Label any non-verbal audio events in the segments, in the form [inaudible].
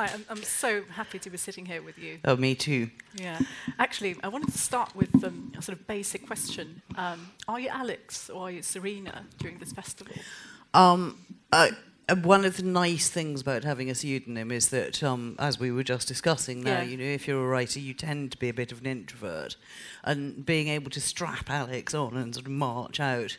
Hi, I'm, I'm so happy to be sitting here with you. Oh, me too. Yeah. Actually, I wanted to start with um, a sort of basic question. Um, are you Alex or are you Serena during this festival? Um, uh, uh, one of the nice things about having a pseudonym is that, um, as we were just discussing now, Yeah. you know, if you're a writer, you tend to be a bit of an introvert, and being able to strap Alex on and sort of march out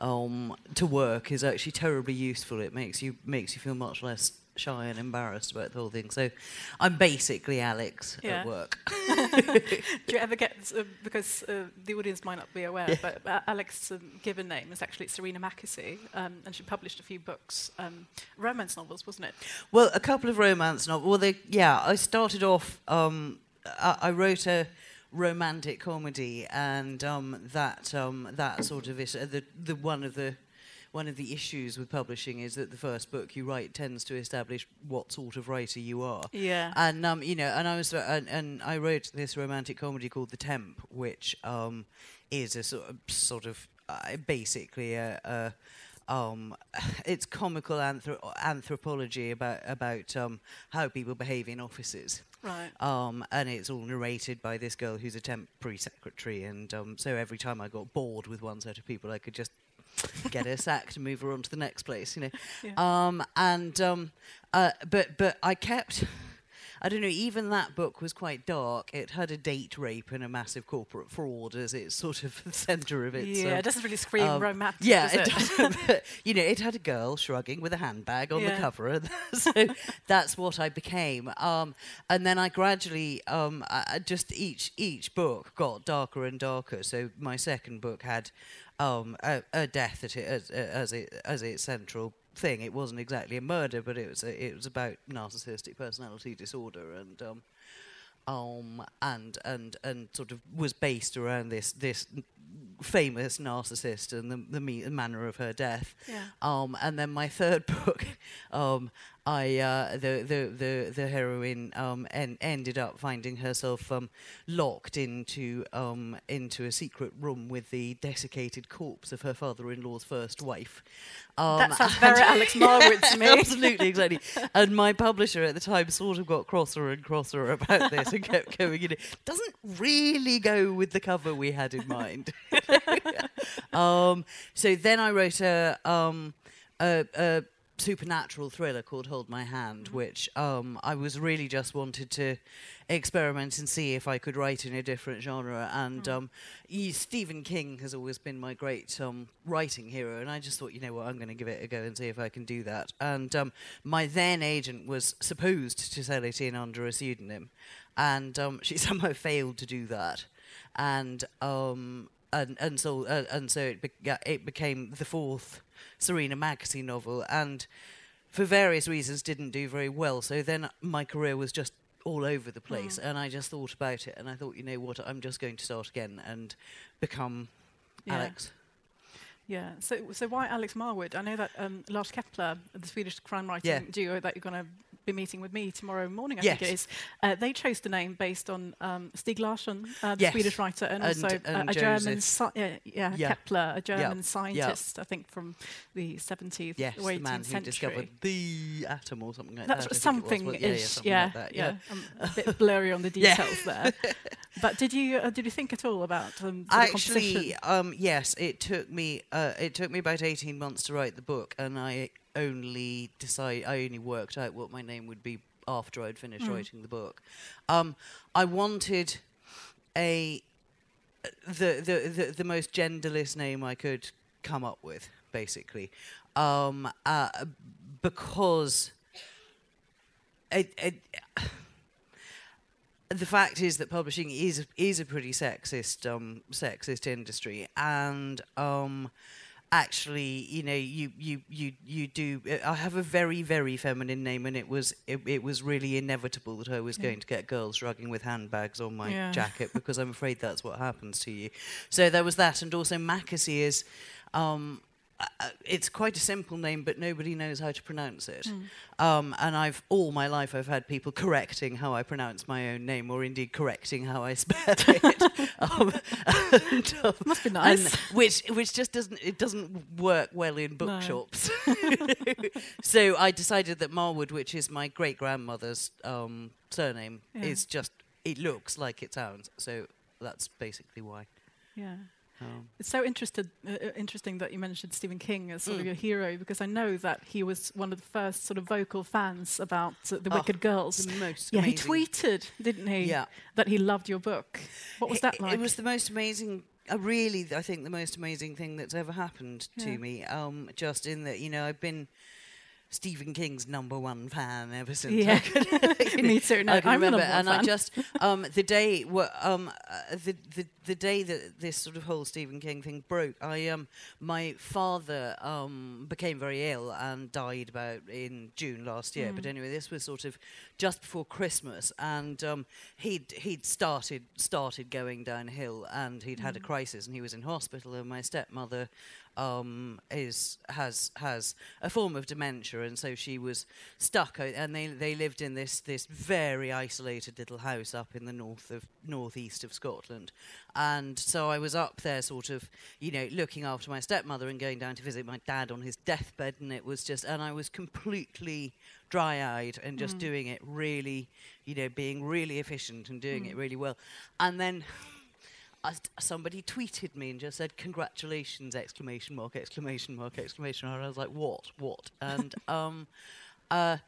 um, to work is actually terribly useful. It makes you makes you feel much less shy and embarrassed about the whole thing. So, I'm basically Alex Yeah. at work. [laughs] [laughs] Do you ever get, uh, because uh, the audience might not be aware, but uh, Alex's um, given name is actually Serena Mackesy, um, and she published a few books, um, romance novels, wasn't it? Well, a couple of romance novels. Well, they, yeah, I started off. Um, I, I wrote a romantic comedy, and um, that um, that sort of is uh, the the one of the one of the issues with publishing is that the first book you write tends to establish what sort of writer you are. Yeah. And um, you know, and I was, and, and I wrote this romantic comedy called The Temp, which um, is a sort of, sort of uh, basically a, a um, [laughs] it's comical anthro- anthropology about about um, how people behave in offices. Right. Um, and it's all narrated by this girl who's a temporary secretary, and um, so every time I got bored with one set of people, I could just get her sacked and move her on to the next place, you know. [laughs] Yeah. Um, and um, uh, but but I kept. I don't know. Even that book was quite dark. It had a date rape and a massive corporate fraud as its sort of [laughs] the centre of its. yeah, um, it doesn't really scream um, romantic. yeah, it. [laughs] But, you know, it had a girl shrugging with a handbag on Yeah. the cover, so that's what I became. Um, and then I gradually, um, I just each each book got darker and darker. So my second book had um, a, a death at it, as, as it as its central thing. It wasn't exactly a murder, but it was a, it was about narcissistic personality disorder and. Um, um, and and and sort of was based around this this famous narcissist and the the me- manner of her death. Yeah. Um, and then my third [laughs] book, um, I uh, the, the the the heroine um, en- ended up finding herself um, locked into um, into a secret room with the desiccated corpse of her father-in-law's first wife. Um, that sounds very Alex Marwood to [laughs] me. Absolutely, exactly. And my publisher at the time sort of got crosser and crosser about this and kept going, you know, doesn't really go with the cover we had in mind. [laughs] um, so then I wrote a, um, a, a supernatural thriller called Hold My Hand, which um, I was really just wanted to experiment and see if I could write in a different genre. And um, he, Stephen King has always been my great um, writing hero, and I just thought, you know what, I'm going to give it a go and see if I can do that. And um, my then agent was supposed to sell it in under a pseudonym, and um, she [laughs] somehow failed to do that. And um, and and so uh, and so it, be- yeah, it became the fourth Serena Mackesy novel, and for various reasons didn't do very well. So then my career was just all over the place, and I just thought about it, and I thought, you know what, I'm just going to start again and become Yeah. Alex. Yeah. So, so why Alex Marwood? I know that um, Lars Kepler, the Swedish crime writing Yeah. duo that you're going to be meeting with me tomorrow morning, I Yes. think it is. Uh, they chose the name based on um, Stieg Larsson, uh, the Yes. Swedish writer, and, And- also and a, German, sci- yeah, yeah. Kepler, a German Yeah. scientist, I think from the 17th Yes, or 18th the man who discovered the atom or something like That's that. I think it was. something yeah, ish, something yeah, like that, yeah. I'm a bit blurry on the [laughs] details there. [laughs] But did you uh, did you think at all about um, the Actually, composition? um, yes, it took me. Uh, it took me about eighteen months to write the book, and I only decide. I only worked out what my name would be after I'd finished Mm. writing the book. Um, I wanted a the, the the the most genderless name I could come up with, basically, um, uh, because it, it the fact is that publishing is is a pretty sexist um, sexist industry, and um, actually, you know, you you you you do. I have a very very feminine name, and it was it, it was really inevitable that I was Yeah. going to get girls shrugging with handbags on my Yeah. jacket [laughs] because I'm afraid that's what happens to you. So there was that, and also Mackesy is. Um, uh, it's quite a simple name, but nobody knows how to pronounce it. Mm. Um, and I've all my life I've had people correcting how I pronounce my own name, or indeed correcting how I spell [laughs] it. um, and, um, Must be nice. which which just doesn't it doesn't work well in No. bookshops. [laughs] [laughs] so I decided that Marwood, which is my great grandmother's um, surname, Yeah. is just it looks like it sounds. So that's basically why. yeah. Um, It's so interested, uh, uh, interesting that you mentioned Stephen King as sort of Mm. your hero because I know that he was one of the first sort of vocal fans about uh, the Oh, Wicked Girls. the most Yeah, he tweeted, didn't he? Yeah. That he loved your book. What was It- that it, like? It was the most amazing. Uh, really, I think the most amazing thing that's ever happened Yeah. to me. Um, just in that, you know, I've been Stephen King's number one fan ever since. I Yeah. could- Me too. No, I can I'm remember, and I just [laughs] um, the day um, uh, the, the the day that this sort of whole Stephen King thing broke, I um my father um became very ill and died about in June last year. But Mm. anyway, this was sort of just before Christmas, and um, he'd he'd started started going downhill, and he'd had a Mm. crisis, and he was in hospital, and my stepmother um, is has has a form of dementia, and so she was stuck. o- And they they lived in this this very isolated little house up in the north of northeast of Scotland, and so I was up there, sort of, you know, looking after my stepmother and going down to visit my dad on his deathbed, and it was just, and I was completely dry-eyed and just Mm. doing it really, you know, being really efficient and doing Mm. it really well, and then somebody tweeted me and just said congratulations exclamation mark exclamation mark exclamation mark. I was like what what and [laughs] um, uh,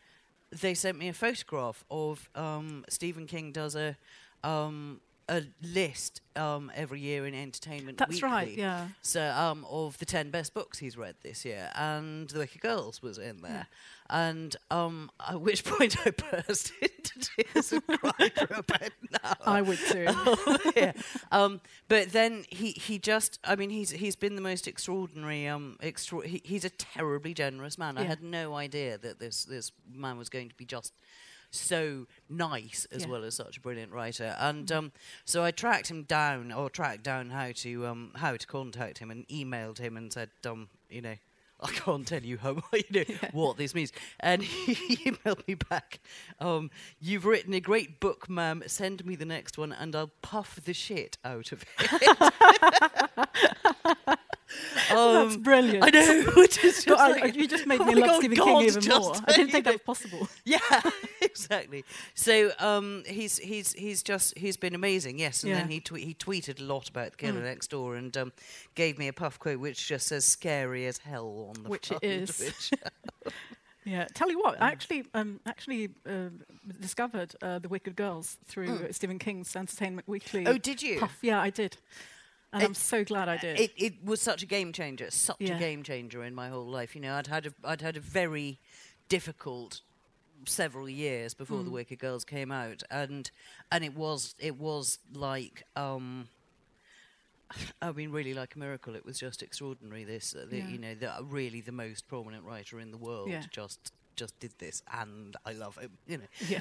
they sent me a photograph of um, Stephen King does a um, a list um, every year in Entertainment That's Weekly. right. Yeah. So um, of the ten best books he's read this year, and The Wicked Girls was in there, and um, at which [laughs] point I burst into [laughs] tears and cried for about an hour. I would too. [laughs] yeah. Um, but then he, he just I mean he's he's been the most extraordinary um extra he, he's a terribly generous man. I had no idea that this this man was going to be just so nice as Yeah. well as such a brilliant writer. And um, so I tracked him down or tracked down how to um, how to contact him and emailed him and said um, you know [laughs] I can't tell you how [laughs] you know what this means. And [laughs] he emailed me back. Um, You've written a great book, ma'am. Send me the next one, and I'll puff the shit out of it. That's Um, brilliant. I know. Which just But I, you just made oh me love God, Stephen God, King even just, more. I didn't think that was possible. yeah, exactly. So um, he's he's he's just he's been amazing. Yes, and Yeah. then he he tweeted a lot about the killer Mm. next door and um, gave me a puff quote which just says "scary as hell" on the Which it front. is. which- [laughs] Yeah, tell you what, I actually um, actually uh, discovered uh, the Wicked Girls through Mm. Stephen King's Entertainment Weekly. oh, did you? Puff. Yeah, I did, and I'm so glad I did. It, it was such a game changer, such Yeah. a game changer in my whole life. You know, I'd had a, I'd had a very difficult several years before the Mm. Wicked Girls came out, and and it was it was like. Um, [sighs] I mean, really like a miracle. It was just extraordinary. This, uh, the, Yeah. you know, the, really the most prominent writer in the world Yeah. just just did this, and I love him. You know, yeah,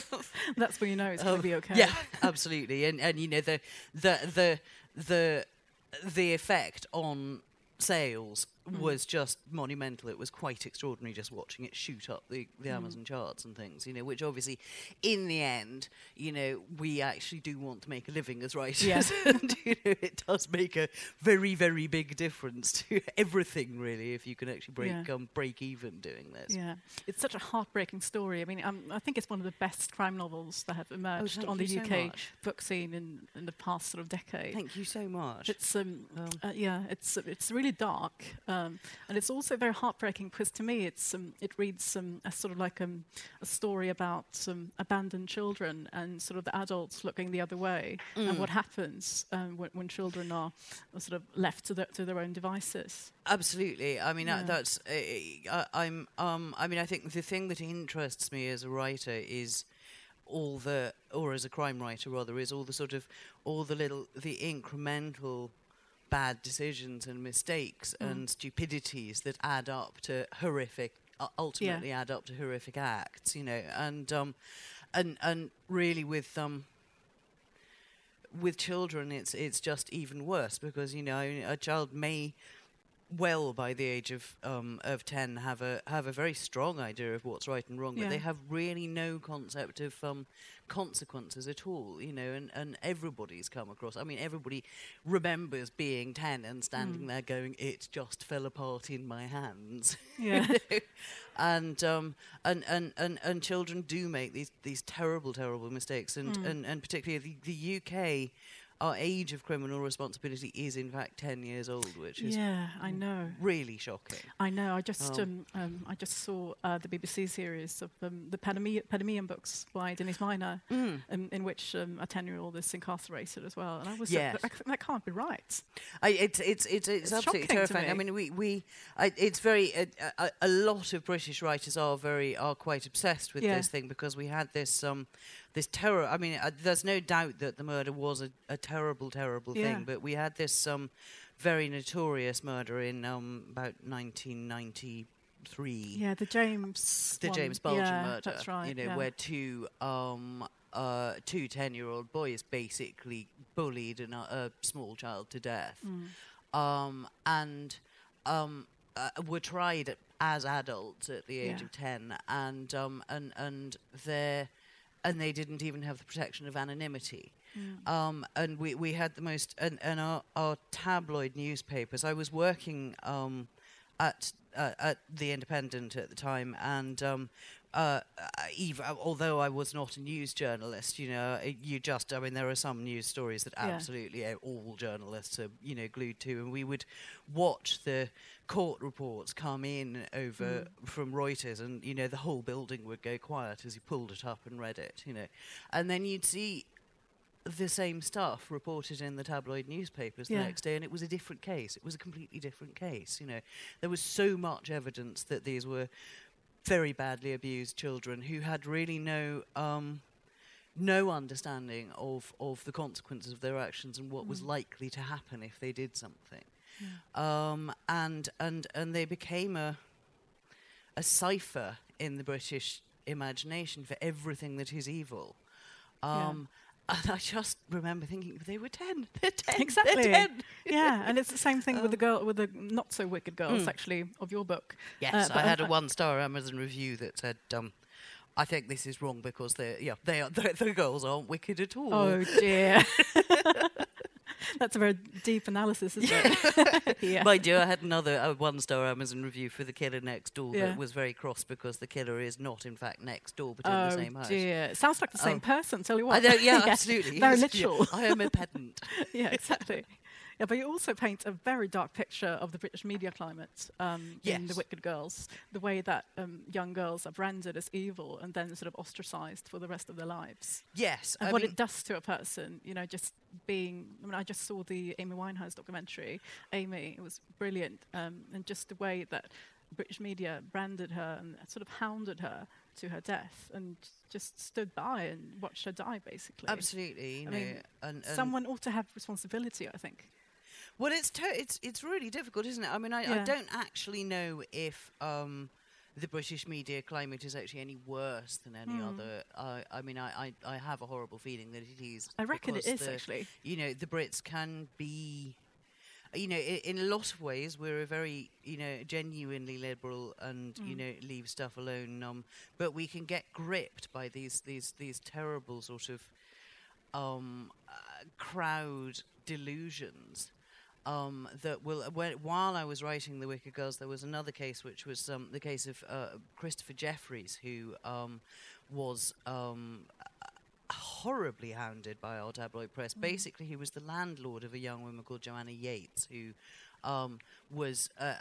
[laughs] that's when you know it's going um, to be okay. Yeah, absolutely. And and you know the the the the the effect on sales Mm. was just monumental. It was quite extraordinary just watching it shoot up the, the Mm. Amazon charts and things, you know, which obviously in the end, you know, we actually do want to make a living as writers. Yeah. [laughs] and you know, it does make a very, very big difference [laughs] to everything really if you can actually break Yeah. um, break even doing this. Yeah, it's such a heartbreaking story. I mean, um, I think it's one of the best crime novels that have emerged Oh, on the you so UK book scene in, in the past sort of decade. Thank you so much. It's um, Um, uh, yeah, it's it's really dark, um, and it's also very heartbreaking because to me it's um, it reads um, as sort of like um, a story about um, abandoned children and sort of the adults looking the other way and Mm. what happens um, when, when children are, are sort of left to, their to their own devices. Absolutely. I mean, Yeah. that's. Uh, I, I'm. Um. I mean, I think the thing that interests me as a writer is all the, or as a crime writer rather, is all the sort of, all the little, the incremental bad decisions and mistakes Mm. and stupidities that add up to horrific. Uh, ultimately, add up to horrific acts. You know, and um, and and really with um with children it's it's just even worse because you know a child may well by the age of um, of ten have a have a very strong idea of what's right and wrong, Yeah. but they have really no concept of um, consequences at all. You know, and, and everybody's come across. I mean, everybody remembers being ten and standing Mm. there going, "It just fell apart in my hands." [laughs] Yeah. and um and, and, and, and children do make these these terrible terrible mistakes and Mm. and, and particularly the, the UK our age of criminal responsibility is in fact 10 years old which is yeah, I know. really shocking I know. I just Oh. um, um, I just saw uh, the BBC series of um, the Paname- books by Denise Mina, Mm. um, in which um, a ten-year-old is incarcerated as well. And I was Yes. like, that, can't be right. I, it's it's it's, it's, absolutely terrifying. I mean, we we I, it's very a, a, a lot of British writers are very are quite obsessed with Yeah. this thing because we had this um this terror. I mean, uh, there's no doubt that the murder was a, a terrible, terrible Yeah. thing, but we had this um very notorious murder in um about 1993. Yeah, the James. The one. James Bulger yeah, murder, That's right. you know, yeah. where two um uh two 10-year-old boys basically bullied an, a small child to death Mm. um, and um, uh, were tried as adults at the age Yeah. of ten, and um, and and they and they didn't even have the protection of anonymity. Mm. Um, and we, we had the most and, and our, our tabloid newspapers. I was working um, at uh, at the Independent at the time, and um, uh, even although I was not a news journalist, you know, you just I mean there are some news stories that absolutely uh, all journalists are you know glued to, and we would watch the court reports come in over Mm. from Reuters, and you know the whole building would go quiet as you pulled it up and read it, you know, and then you'd see the same stuff reported in the tabloid newspapers the next day, and it was a different case. It was a completely different case. You know, there was so much evidence that these were very badly abused children who had really no um, no understanding of of the consequences of their actions and what was Mm. likely to happen if they did something. Yeah. Um, and and and they became a a cipher in the British imagination for everything that is evil. Yeah. Um, And I just remember thinking they were ten. [laughs] They're ten. Exactly. They're 10. yeah, and it's the same thing with the Um, girl, with the not so wicked girls, Mm. actually, of your book. Yes, Uh, I had a one-star Amazon review that said, um, "I think this is wrong because they, yeah, they are the, [laughs] the girls aren't wicked at all." Oh dear. [laughs] [laughs] That's a very deep analysis, isn't it? yeah. [laughs] Mind you, I had another uh, one-star Amazon review for the killer next door Yeah. that was very cross because the killer is not, in fact, next door but in oh the same house. dear. It sounds like the same Oh. person. Tell you what. I know, yeah, [laughs] Yeah, absolutely. Very yeah. literal. I am a pedant. yeah, exactly. Yeah, but you also paint a very dark picture of the British media climate um, in The Wicked Girls. The way that um, young girls are branded as evil and then sort of ostracized for the rest of their lives. Yes, And I what it does to a person, you know, just being. I mean, I just saw the Amy Winehouse documentary, Amy. It was brilliant. Um, and just the way that British media branded her and sort of hounded her to her death and just stood by and watched her die, basically. absolutely. I mean, and, and Someone ought to have responsibility, I think. Well, it's to- it's it's really difficult, isn't it? I mean, I, I don't actually know if um, the British media climate is actually any worse than any Hmm. other. I I mean, I, I, I have a horrible feeling that it is. I reckon it is the- actually. You know, the Brits can be. You know, i- in a lot of ways, we're a very, you know, genuinely liberal and you Mm. know leave stuff alone. Um, but we can get gripped by these these these terrible sort of um, uh, crowd delusions um, that will. When, while I was writing The Wicked Girls, there was another case, which was um, the case of uh, Christopher Jeffries, who um, was. Um, horribly hounded by our tabloid press. Mm. Basically, he was the landlord of a young woman called Joanna Yeates, who um, was uh,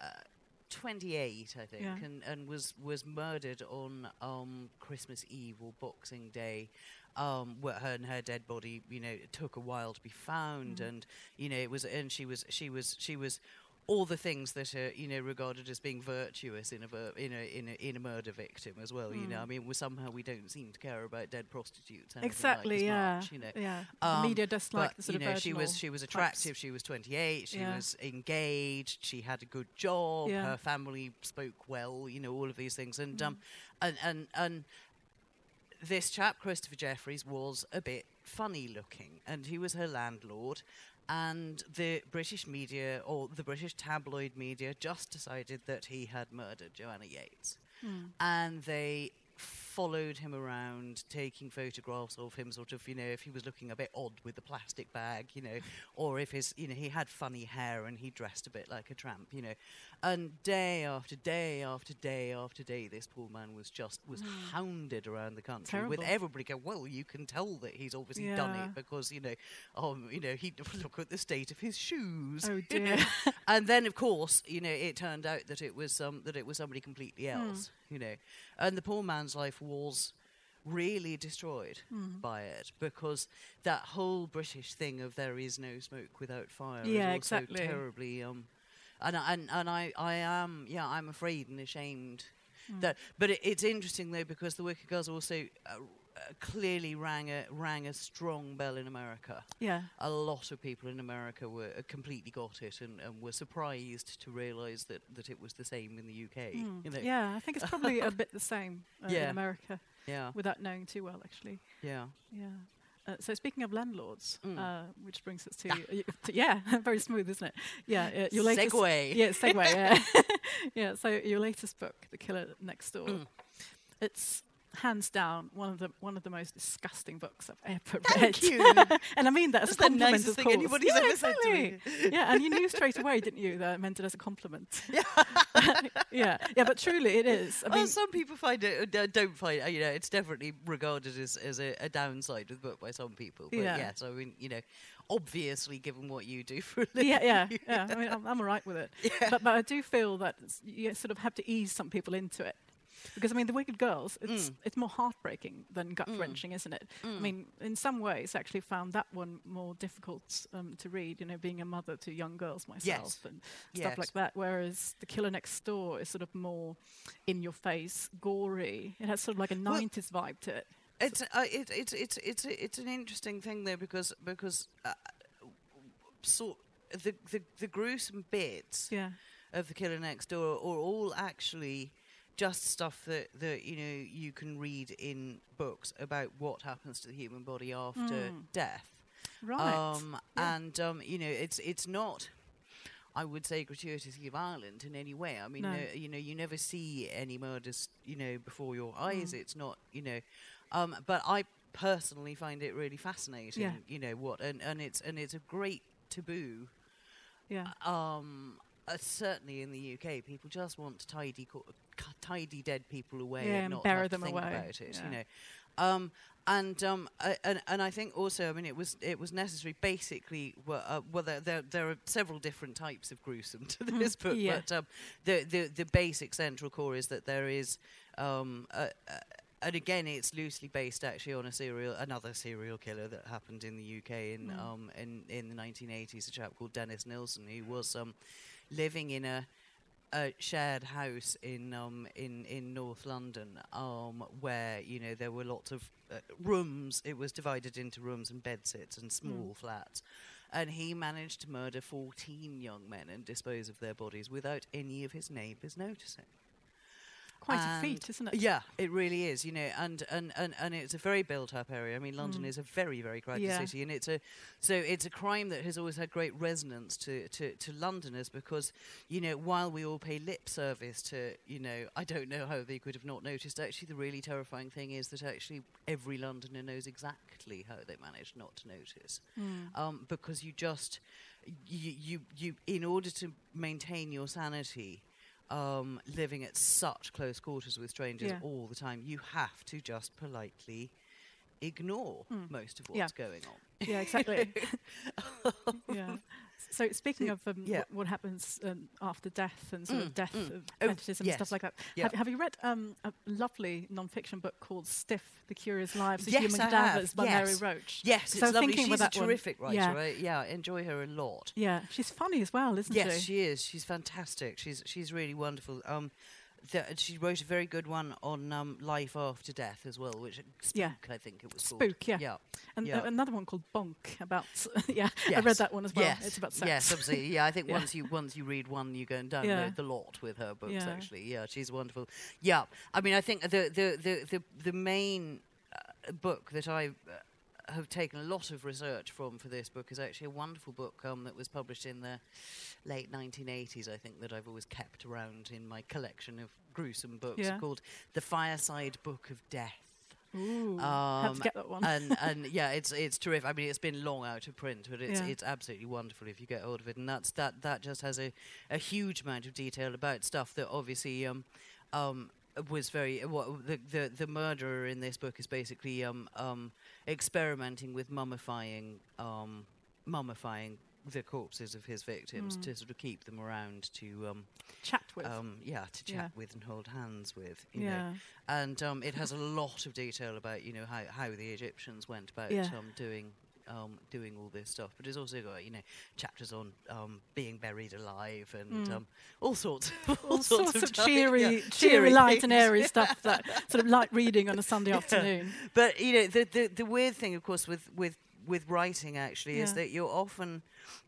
28, I think, Yeah. and, and was was murdered on um, Christmas Eve or Boxing Day. Um, where her and her dead body, you know, it took a while to be found, Mm. and you know, it was, and she was, she was, she was. All the things that are, you know, regarded as being virtuous in a, ver- in a in a in a murder victim as well. You know, Mm. I mean, we somehow we don't seem to care about dead prostitutes. anything like Exactly, yeah. much, you know. Yeah. Um, media just like but the sort you know, of she was she was types. attractive. She was 28. She Yeah. was engaged. She had a good job. Yeah. Her family spoke well. You know, all of these things. And Mm. um, and and and this chap Christopher Jeffries was a bit funny looking, and he was her landlord. And the British media, or the British tabloid media, just decided that he had murdered Joanna Yeates. Hmm. And they followed him around, taking photographs of him, sort of, you know, if he was looking a bit odd with the plastic bag, you know, or if his, you know, he had funny hair and he dressed a bit like a tramp, you know. And day after day after day after day, this poor man was just was hounded around the country with everybody going, well, you can tell that he's obviously done it because, you know, um, you know, he [laughs] look at the state of his shoes. Oh, you [laughs] know. dear. and then, of course, you know, it turned out that it was um, that it was somebody completely Hmm. else, you know, and the poor man's life was really destroyed Hmm. by it because that whole British thing of there is no smoke without fire Yeah, is also exactly. terribly um, and I- and and I I am yeah I'm afraid and ashamed Hmm. that but it, it's interesting though because the Wicked Girls also. Uh, uh, clearly rang a rang a strong bell in America Yeah. a lot of people in America were uh, completely got it and, and were surprised to realise that, that it was the same in the UK. Mm. You know? Yeah, I think it's probably a [laughs] bit the same uh, in America yeah, without knowing too well, actually. yeah. Yeah. Uh, so speaking of landlords, Mm. uh, which brings us to, y- to yeah, [laughs] very smooth, isn't it? Yeah, uh, your latest Segue. Yeah, segue. Yeah, [laughs] yeah. So your latest book, The Killer Next Door, Mm. it's hands down one of the one of the most disgusting books I've ever Thank read. you. [laughs] and I mean that as That's a the compliment, nicest of thing course. anybody's yeah, ever said to me. [laughs] yeah, and you knew straight away, didn't you, that I meant it as a compliment? Yeah, [laughs] yeah, yeah. But truly, it is. I well, mean, some people find it, uh, don't find, uh, you know, it's definitely regarded as, as a, a downside with the book by some people. But Yeah. yes, I mean, you know, obviously, given what you do for a living. yeah, yeah, yeah. I mean, I'm, I'm all right with it. But, but I do feel that you sort of have to ease some people into it. Because I mean, the Wicked Girls, it's Mm. it's more heartbreaking than gut wrenching, isn't it? I mean, in some ways, I actually found that one more difficult um, to read. You know, being a mother to young girls myself and stuff like that. Whereas the Killer Next Door is sort of more in your face, gory. It has sort of like a Well- '90s vibe to it. It's uh, it, it's it's it's it's an interesting thing though because because uh, so the, the the gruesome bits Yeah, of the killer next door are all actually just stuff that, that you know you can read in books about what happens to the human body after Mm. death. right. Um, Yeah. And um, you know, it's it's not. I would say gratuitously violent in any way. I mean, No. no, you know, you never see any murders, you know, before your Mm. eyes. It's not, you know, um, but I personally find it really fascinating. Yeah. You know what, and, and it's and it's a great taboo. yeah, Um, uh, certainly in the UK, people just want to tidy co- tidy dead people away Yeah, and not bury them think away. about it. Yeah. You know, um, and um, uh, and and I think also, I mean, it was it was necessary. Basically, well, uh, well there, there there are several different types of gruesome to this book, yeah. but um, the the the basic central core is that there is. Um, a, a, and again, it's loosely based actually on a serial, another serial killer that happened in the UK in Mm. um, in in the 1980s. A chap called Dennis Nilsen, who was um, living in a, a shared house in um, in in North London, um, where you know there were lots of uh, rooms. It was divided into rooms and bedsits and small flats. And he managed to murder 14 young men and dispose of their bodies without any of his neighbours noticing. Quite a feat, isn't it? Yeah, it really is. You know, and and, and, and it's a very built-up area. I mean, London Mm. is a very very crowded Yeah. city, and it's a so it's a crime that has always had great resonance to, to, to Londoners because you know while we all pay lip service to you know I don't know how they could have not noticed. Actually, the really terrifying thing is that actually every Londoner knows exactly how they managed not to notice Mm. um, because you just you, you you in order to maintain your sanity um, living at such close quarters with strangers Yeah. all the time you have to just politely ignore Hmm. most of Yeah. what's going on Yeah, exactly. [laughs] [laughs] yeah. So speaking of um, yeah. what, what happens um, after death and sort Mm, of death mm. of Oh, fetishism and yes. stuff like that, Yeah. have, have you read um, a lovely non-fiction book called "Stiff: The Curious Lives of Yes, Human I have. Cadavers" by Mary Roach? yes So it's I lovely thinking she's a that one- terrific writer yeah. right? yeah enjoy her a lot Yeah, she's funny as well, isn't she? yes she? she is she's fantastic she's she's really wonderful um, th- she wrote a very good one on um, life after death as well, which Spook, Yeah. I think it was called. Spook, yeah. yeah. And Yeah. uh, another one called Bonk about [laughs] yeah, I read that one as well. Yes. It's about sex. Yes, absolutely. Yeah, I think [laughs] Yeah. once you once you read one, you go and download the lot with her books. Actually, yeah, she's wonderful. Yeah, I mean, I think the the the the, the main uh, book that I uh, have taken a lot of research from for this book is actually a wonderful book um, that was published in the late 1980s, I think, that I've always kept around in my collection of gruesome books Yeah. called The Fireside Book of Death. Ooh, have Um, to get that one. and [laughs] and yeah, it's it's terrific. I mean, it's been long out of print, but it's Yeah. it's absolutely wonderful if you get hold of it. And that's that that just has a, a huge amount of detail about stuff that obviously um um was very what the the the murderer in this book is basically um um experimenting with mummifying um mummifying the corpses of his victims Mm. to sort of keep them around to um Chat with. um yeah to chat Yeah. with and hold hands with you know yeah. and um, it has a lot of detail about you know how, how the Egyptians went about Yeah. um, doing um, doing all this stuff. But it's also got you know chapters on um, being buried alive and Mm. um, all sorts [laughs] All sorts, of stuff, [laughs] cheery, yeah, cheery, light and airy stuff [laughs] that sort of light reading on a Sunday afternoon. But you know the, the the weird thing, of course, with with with writing actually is that you're often,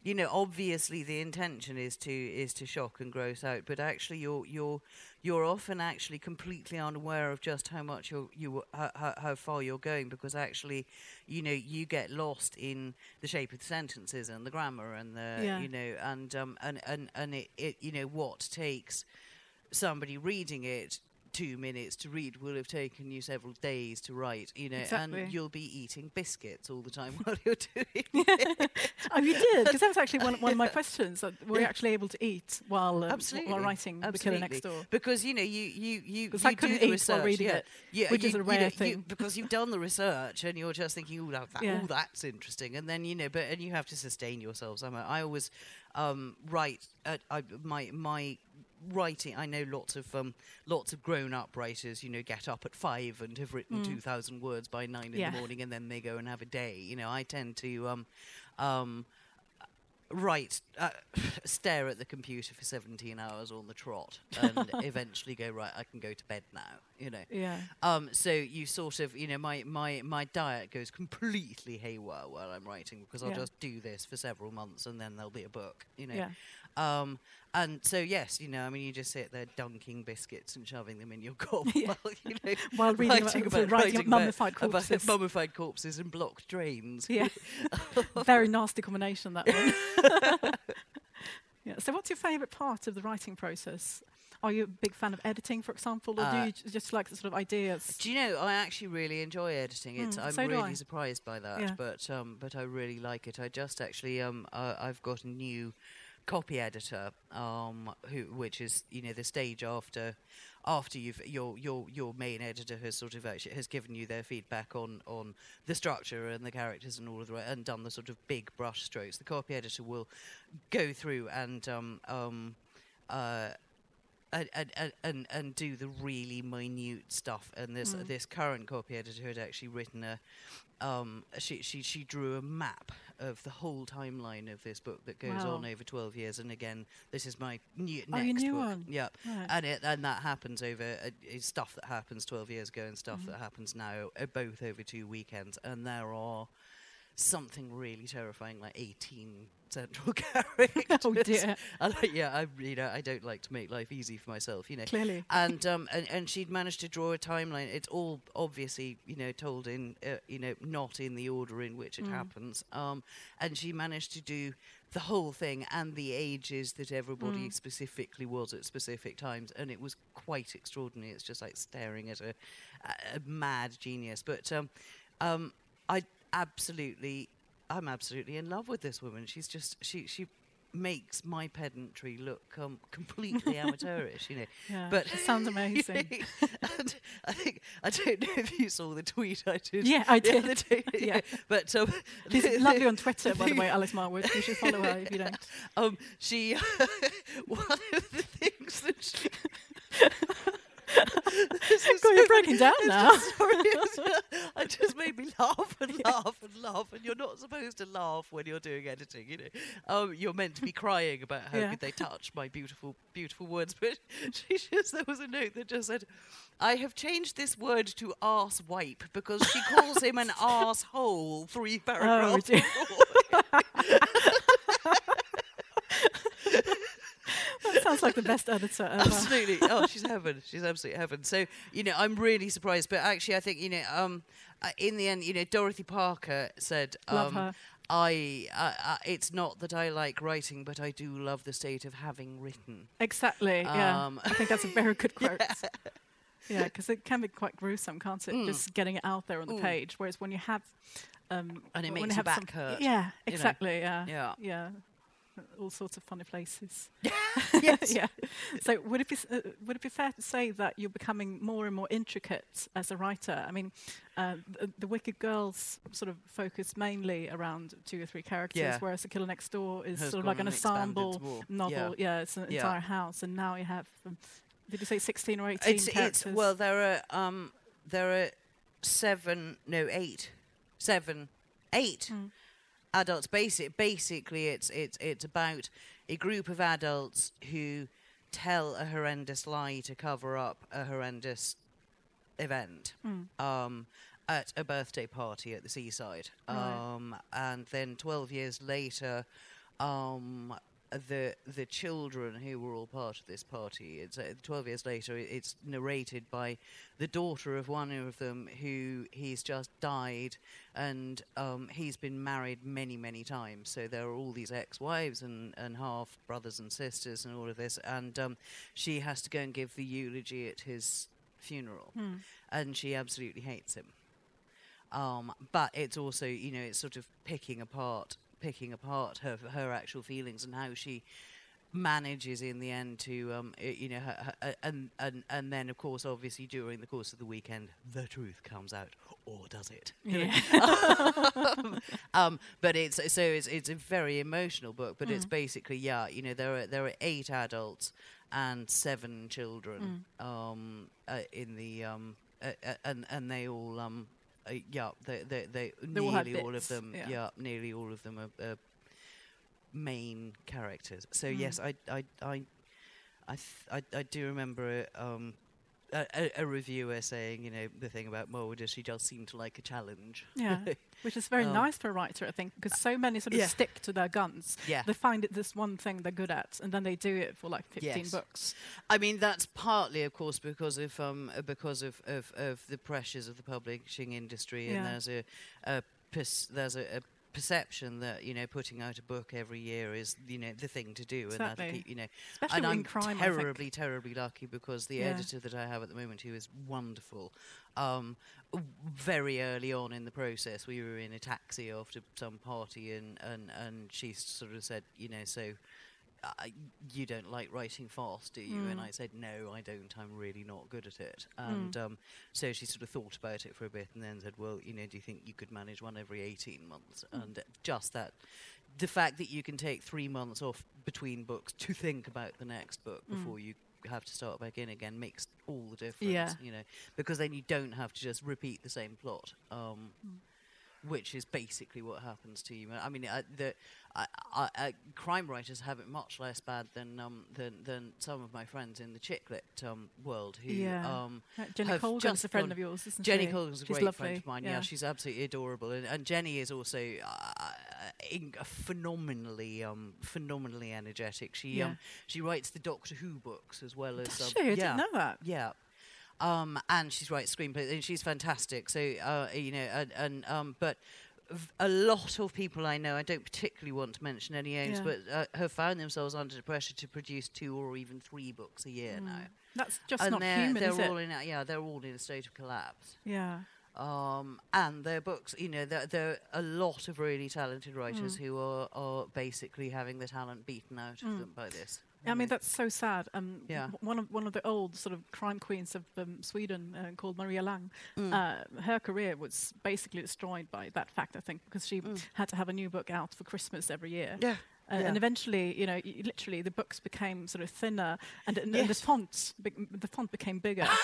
you know, obviously the intention is to is to shock and gross out, but actually you're you're you're often actually completely unaware of just how much you're you how, how, how far you're going because actually, you know, you get lost in the shape of the sentences and the grammar and the Yeah. you know and um and and and it, it you know what takes somebody reading it two minutes to read will have taken you several days to write, you know, Exactly. and you'll be eating biscuits all the time [laughs] while you're doing it. [laughs] Oh, you did? Because that was actually one, one of my [laughs] questions. That were you actually able to eat while, um, Absolutely. while writing The Killer Next Door? Because you know you you you, you I couldn't do the eat while reading yeah. it, yeah, which you, is a you rare know, you- thing. because you've done the research and you're just thinking, oh, that, that, Yeah. oh, that's interesting, and then you know, but and you have to sustain yourself somehow. I always um, write at I, my my writing. I know lots of um, lots of grown up writers. You know, get up at five and have written Mm. two thousand words by nine in Yeah. the morning, and then they go and have a day. You know, I tend to. Um, um, Right, uh, [sighs] stare at the computer for 17 hours on the trot [laughs] and eventually go, right, I can go to bed now, you know. Yeah. Um, so you sort of, you know, my, my, my diet goes completely haywire while I'm writing because I'll Yeah. just do this for several months and then there'll be a book, you know. Yeah. And so, yes, you know, I mean, you just sit there dunking biscuits and shoving them in your [laughs] gob Yeah. while, you know, [laughs] While reading about, of writing writing up mummified about corpses. [laughs] mummified corpses and blocked drains. Yeah. Very nasty combination, that one. yeah. So, what's your favourite part of the writing process? Are you a big fan of editing, for example, or do Uh, you j- just like the sort of ideas? Do you know? I actually really enjoy editing. It's Mm, I'm so really surprised by that, Yeah. but um, but I really like it. I just actually um uh, I've got a new copy editor um who which is you know the stage after after you've your your your main editor has sort of actually has given you their feedback on on the structure and the characters and all of the and done the sort of big brush strokes. The copy editor will go through and um um uh and, and, and, and, and do the really minute stuff. And this Mm. this current copy editor had actually written a um, she, she she drew a map of the whole timeline of this book that goes on over twelve years. And again, this is my new Oh, next your new book. one. Yeah, Right. and it and that happens over uh, stuff that happens twelve years ago and stuff Mhm. that happens now, uh, both over two weekends. And there are something really terrifying, like eighteen central [laughs] [laughs] characters. oh dear. And I, yeah, I you know I don't like to make life easy for myself, you know. Clearly. And um and, and she'd managed to draw a timeline. It's all obviously you know told in uh, you know not in the order in which it Mm. happens. Um, and she managed to do the whole thing and the ages that everybody Mm. specifically was at specific times, and it was quite extraordinary. It's just like staring at a, a, a mad genius. But um, um, I absolutely, I'm absolutely in love with this woman. She's just she she makes my pedantry look um, completely [laughs] amateurish, you know. Yeah. But it sounds amazing. [laughs] and I think I don't know if you saw the tweet I did. yeah, I did. day. [laughs] Yeah. but um, She's lovely on Twitter, by the way, Alex Marwood. You should follow her if you don't. um, she one of the things that she. God, you're [laughs] breaking down now. just- sorry, [laughs] it just made me laugh and laugh and laugh, and you're not supposed to laugh when you're doing editing. You know, um, you're meant to be crying about how Yeah. could they touch my beautiful, beautiful words. [laughs] But she just there was a note that just said, "I have changed this word to arse wipe because she calls him an arsehole three paragraphs dear. before." That sounds like the best editor ever. absolutely. Oh, [laughs] she's heaven. She's absolute heaven. So you know, I'm really surprised. But actually, I think you know, um, uh, in the end, you know, Dorothy Parker said, Love um, her. I, uh, uh, it's not that I like writing, but I do love the state of having written. Exactly. Yeah. Um, I think that's a very good [laughs] quote. Yeah, because it can be quite gruesome, can't it? Mm. Just getting it out there on the Mm. page. Whereas when you have, um, And it makes you your back hurt, Yeah, you know. exactly. Yeah. Yeah. Yeah. All sorts of funny places. [laughs] yes. yeah. So would it be uh, would it be fair to say that you're becoming more and more intricate as a writer? I mean, uh, the, the Wicked Girls sort of focus mainly around two or three characters, Yeah. whereas The Killer Next Door is Has sort of like an ensemble novel. Yeah, it's an Yeah. entire house, and now you have. Um, did you say 16 or 18 It's, characters? it's well, there are um, there are seven, no, eight, seven, eight Mm. Adults. Basic, basically, it's it's it's about a group of adults who tell a horrendous lie to cover up a horrendous event. Mm. Um, at a birthday party at the seaside, Right. um, and then twelve years later, um, the the children who were all part of this party. It's uh, twelve years later. It's narrated by the daughter of one of them, who he's just died, and um, he's been married many many times. So there are all these ex-wives and and half brothers and sisters and all of this, and um, she has to go and give the eulogy at his funeral Mm. and she absolutely hates him. Um, but it's also, you know, it's sort of picking apart, picking apart her her actual feelings and how she manages in the end to, um, you know, her, her, and and and then of course, obviously during the course of the weekend, the truth comes out, or does it? Yeah. [laughs] [laughs] um, but it's so it's it's a very emotional book. But it's Mm. basically yeah, you know, there are there are eight adults and seven children Mm. um, uh, in the um, uh, uh, and and they all um, uh, yeah, they they, they, They nearly all of them yeah. yeah. nearly all of them are, are main characters. So Mm. yes, I I I I, th- I I do remember um. A, a, a reviewer saying, you know, the thing about Mulder, she does seem to like a challenge. yeah. [laughs] Which is very Um, nice for a writer, I think, because so many sort of yeah. stick to their guns. yeah. They find it this one thing they're good at, and then they do it for like 15 Yes. books. I mean, that's partly, of course, because of um, because of, of, of the pressures of the publishing industry, and there's a, a there's a, a perception that you know putting out a book every year is you know the thing to do, and that'll Exactly. keep you know. Especially and I'm crime, terribly, terribly lucky because the Yeah. editor that I have at the moment, who is wonderful, um, very early on in the process, we were in a taxi after some party, and and and she sort of said, you know, so. You don't like writing fast, do you? And Mm. I said, no, I don't. I'm really not good at it. And um, so she sort of thought about it for a bit, and then said, well, you know, do you think you could manage one every 18 months? Mm. And just that, the fact that you can take three months off between books to think about the next book Mm. before you have to start back in again makes all the difference. Yeah. You know, because then you don't have to just repeat the same plot. Um, Mm. Which is basically what happens to you. I mean, uh, the I, I, uh, crime writers have it much less bad than um, than than some of my friends in the chick lit um, world who Yeah. um, Uh, Jenny Colgan's a friend of yours, isn't Jenny she? Colgan's a She's great lovely. friend of mine. Yeah, she's absolutely adorable, and, and Jenny is also uh, in, phenomenally, um, phenomenally energetic. She Yeah. um, she writes the Doctor Who books as well as Does um, she? I yeah, didn't know that. yeah. Um, and she's writes screenplays, and she's fantastic. So uh, you know, and, and um, but a lot of people I know, I don't particularly want to mention any names, Yeah. but uh, have found themselves under pressure to produce two or even three books a year Mm. now. That's just and not they're, human, they're all it? in a, yeah, they're all in a state of collapse. Yeah. Um, and their books, you know, there, there are a lot of really talented writers Mm. who are, are basically having the talent beaten out of Mm. them by this. I mean, that's so sad. Um, Yeah. One of one of the old sort of crime queens of um, Sweden, uh, called Maria Lang, Mm. uh, her career was basically destroyed by that fact. I think because she Mm. had to have a new book out for Christmas every year. yeah. Uh, Yeah. And eventually, you know, y- literally the books became sort of thinner, and, and, and the Yes. font, be- the font became bigger, [laughs]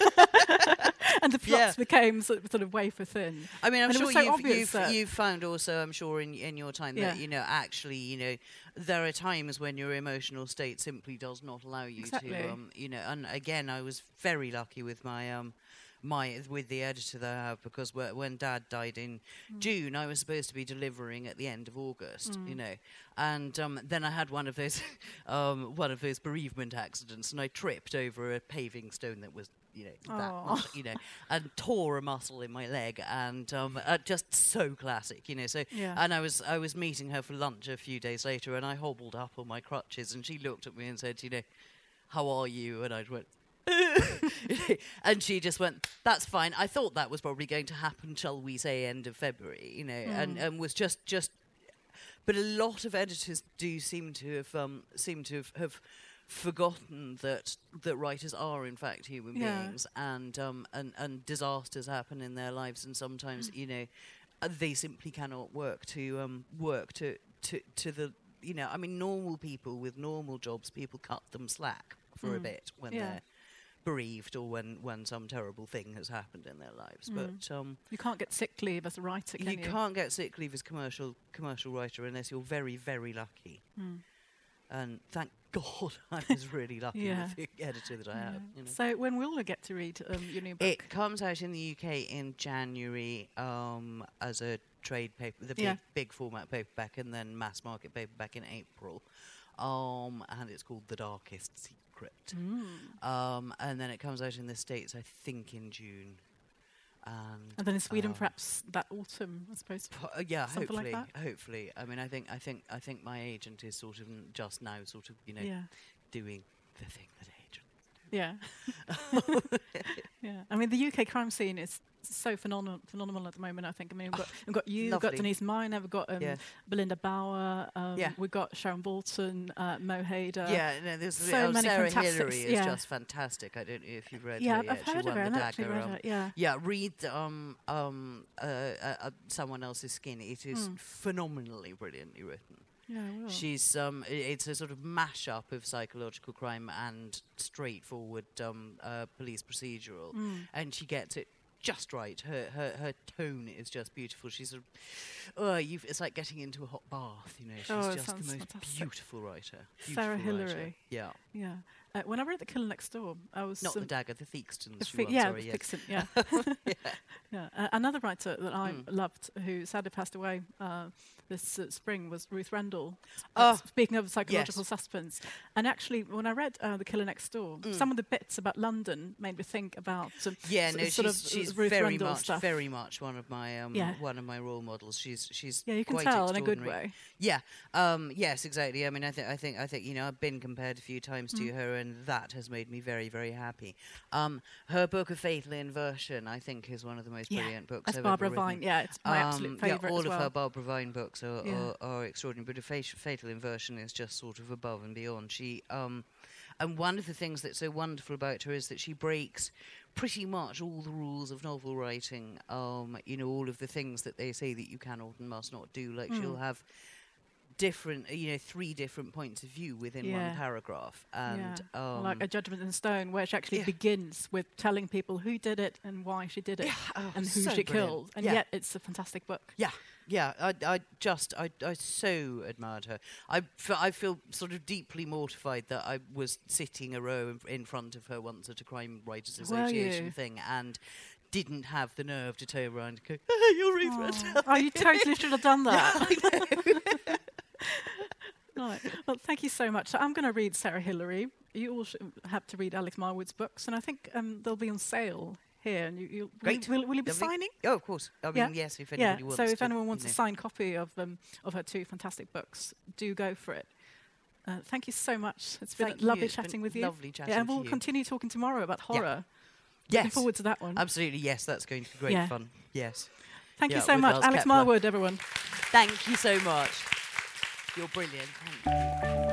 [laughs] [laughs] and the plots Yeah. became sort of, sort of wafer thin. I mean, I'm And sure so you've, you've, you've found also, I'm sure in, in your time that, you know, actually, you know, there are times when your emotional state simply does not allow you Exactly. to, um, you know, and again, I was very lucky with my, um, my with the editor that I have because when Dad died in Mm. June, I was supposed to be delivering at the end of August, you Mm. know, and um, then I had one of those [laughs] um, one of those bereavement accidents, and I tripped over a paving stone that was you know, that you know, and tore a muscle in my leg, and um, uh, just so classic, you know. So, Yeah. and I was I was meeting her for lunch a few days later, and I hobbled up on my crutches, and she looked at me and said, you know, how are you? And I went. [laughs] and she just went, "That's fine." I thought that was probably going to happen, shall we say, end of February, you know, and, and was just just but a lot of editors do seem to have um, seem to have, have forgotten that that writers are in fact human Yeah. beings and um, and and disasters happen in their lives and sometimes you know uh, they simply cannot work to um, work to, to to the you know I mean normal people with normal jobs people cut them slack for a Mm. bit when Yeah. they're bereaved or when when some terrible thing has happened in their lives Mm. but um, You can't get sick leave as a writer, can you, you? can't get sick leave as commercial commercial writer unless you're very very lucky. Mm. And thank God [laughs] I was really lucky Yeah. with the editor that I have. You know. So when will we get to read um, your new book? It comes out in the UK in January um, as a trade paper, the big, Yeah. big format paperback, and then mass market paperback in April. Um, and it's called The Darkest Secret. Mm. Um, and then it comes out in the States, I think, in June. And And then in Sweden, um, perhaps that autumn, I suppose. Po- uh, yeah, Something like hopefully, that? hopefully. I mean, I think, I think, I think my agent is sort of just now, sort of, you know, Yeah. doing the thing that. Yeah. [laughs] yeah. I mean, the UK crime scene is so phenomenal, phenomenal at the moment. I think. I mean, we've got, we've got you, we've got. Denise Mina, we've got um, Yeah. Belinda Bauer, um, Yeah. we've got Sharon Bolton, uh, Mo Hayder. yeah, no, there's so oh, many Sarah Hilary is yeah. just fantastic. I don't know if you've read yeah, her I've yet. I've heard of her. Dagger. read um, her. Yeah. Yeah, read um, um, uh, uh, uh, someone else's skin. It is Mm. phenomenally brilliantly written. Yeah, I will. She's um, it's a sort of mashup of psychological crime and straightforward um, uh, police procedural, Mm. and she gets it just right. Her her her tone is just beautiful. She's sort of, oh, it's like getting into a hot bath. You know, she's Oh, just the most fantastic. beautiful writer. Sarah beautiful writer. Hilary. Yeah, Yeah. Uh, when I read The Killer Next Door, I was not um, the dagger, the Theakston's. the yeah, sorry, yes. Vixen, yeah. [laughs] [laughs] yeah. Uh, another writer that I Mm. loved, who sadly passed away uh, this uh, spring, was Ruth Rendell. Oh, Uh, speaking of psychological suspense, and actually, when I read uh, The Killer Next Door, Mm. some of the bits about London made me think about um, Yeah, s- no, sort she's, of she's Ruth very Rendell much, stuff. very much one of my um, Yeah. one of my role models. She's she's yeah, you can quite tell in a good way. Yeah, um, yes, exactly. I mean, I think, I think, I think, you know, I've been compared a few times to Mm. her, and that has made me very, very happy. Um, her book of Fatal Inversion, I think, is one of the most Yeah, brilliant books That's I've Barbara ever written. Vine. Yeah, it's my Um, absolute favourite yeah, all of well. her Barbara Vine books are, Yeah. are, are extraordinary, but a fa- Fatal Inversion is just sort of above and beyond. She, um, and one of the things that's so wonderful about her is that she breaks pretty much all the rules of novel writing. Um, you know, all of the things that they say that you cannot and must not do. Like she'll Mm. have different, you know, three different points of view within Yeah. one paragraph, and yeah. um, like a Judgment in Stone, which actually yeah. begins with telling people who did it and why she did it yeah, oh, and who so she brilliant. killed, and yeah. yet it's a fantastic book. Yeah, yeah. I, I just, I, I so admired her. I, f- I feel sort of deeply mortified that I was sitting a row in, in front of her once at a Crime Writers Association thing and didn't have the nerve to turn around and go, "Ah, "You're Ruth Rendell." Oh, oh, you totally should have done [laughs] that. [laughs] right. Well, thank you so much. So I'm going to read Sarah Hilary. You all have to read Alex Marwood's books, and I think um, they'll be on sale here. And you, you Great. Will, will, you be Lovely. signing? Oh, of course. I mean, Yeah. yes, if Yeah. wants So if to, anyone you wants know. a signed copy of um, of her two fantastic books, do go for it. Uh, thank you so much. It's been Thank lovely been chatting with you. Lovely chatting Yeah, and we'll you. continue talking tomorrow about horror. Looking yes, forward to that one. absolutely. Yes, that's going to be great Yeah. fun. Yes. Thank you so much, Alex. Marwood, everyone. Thank you so much. You're brilliant. Thank you.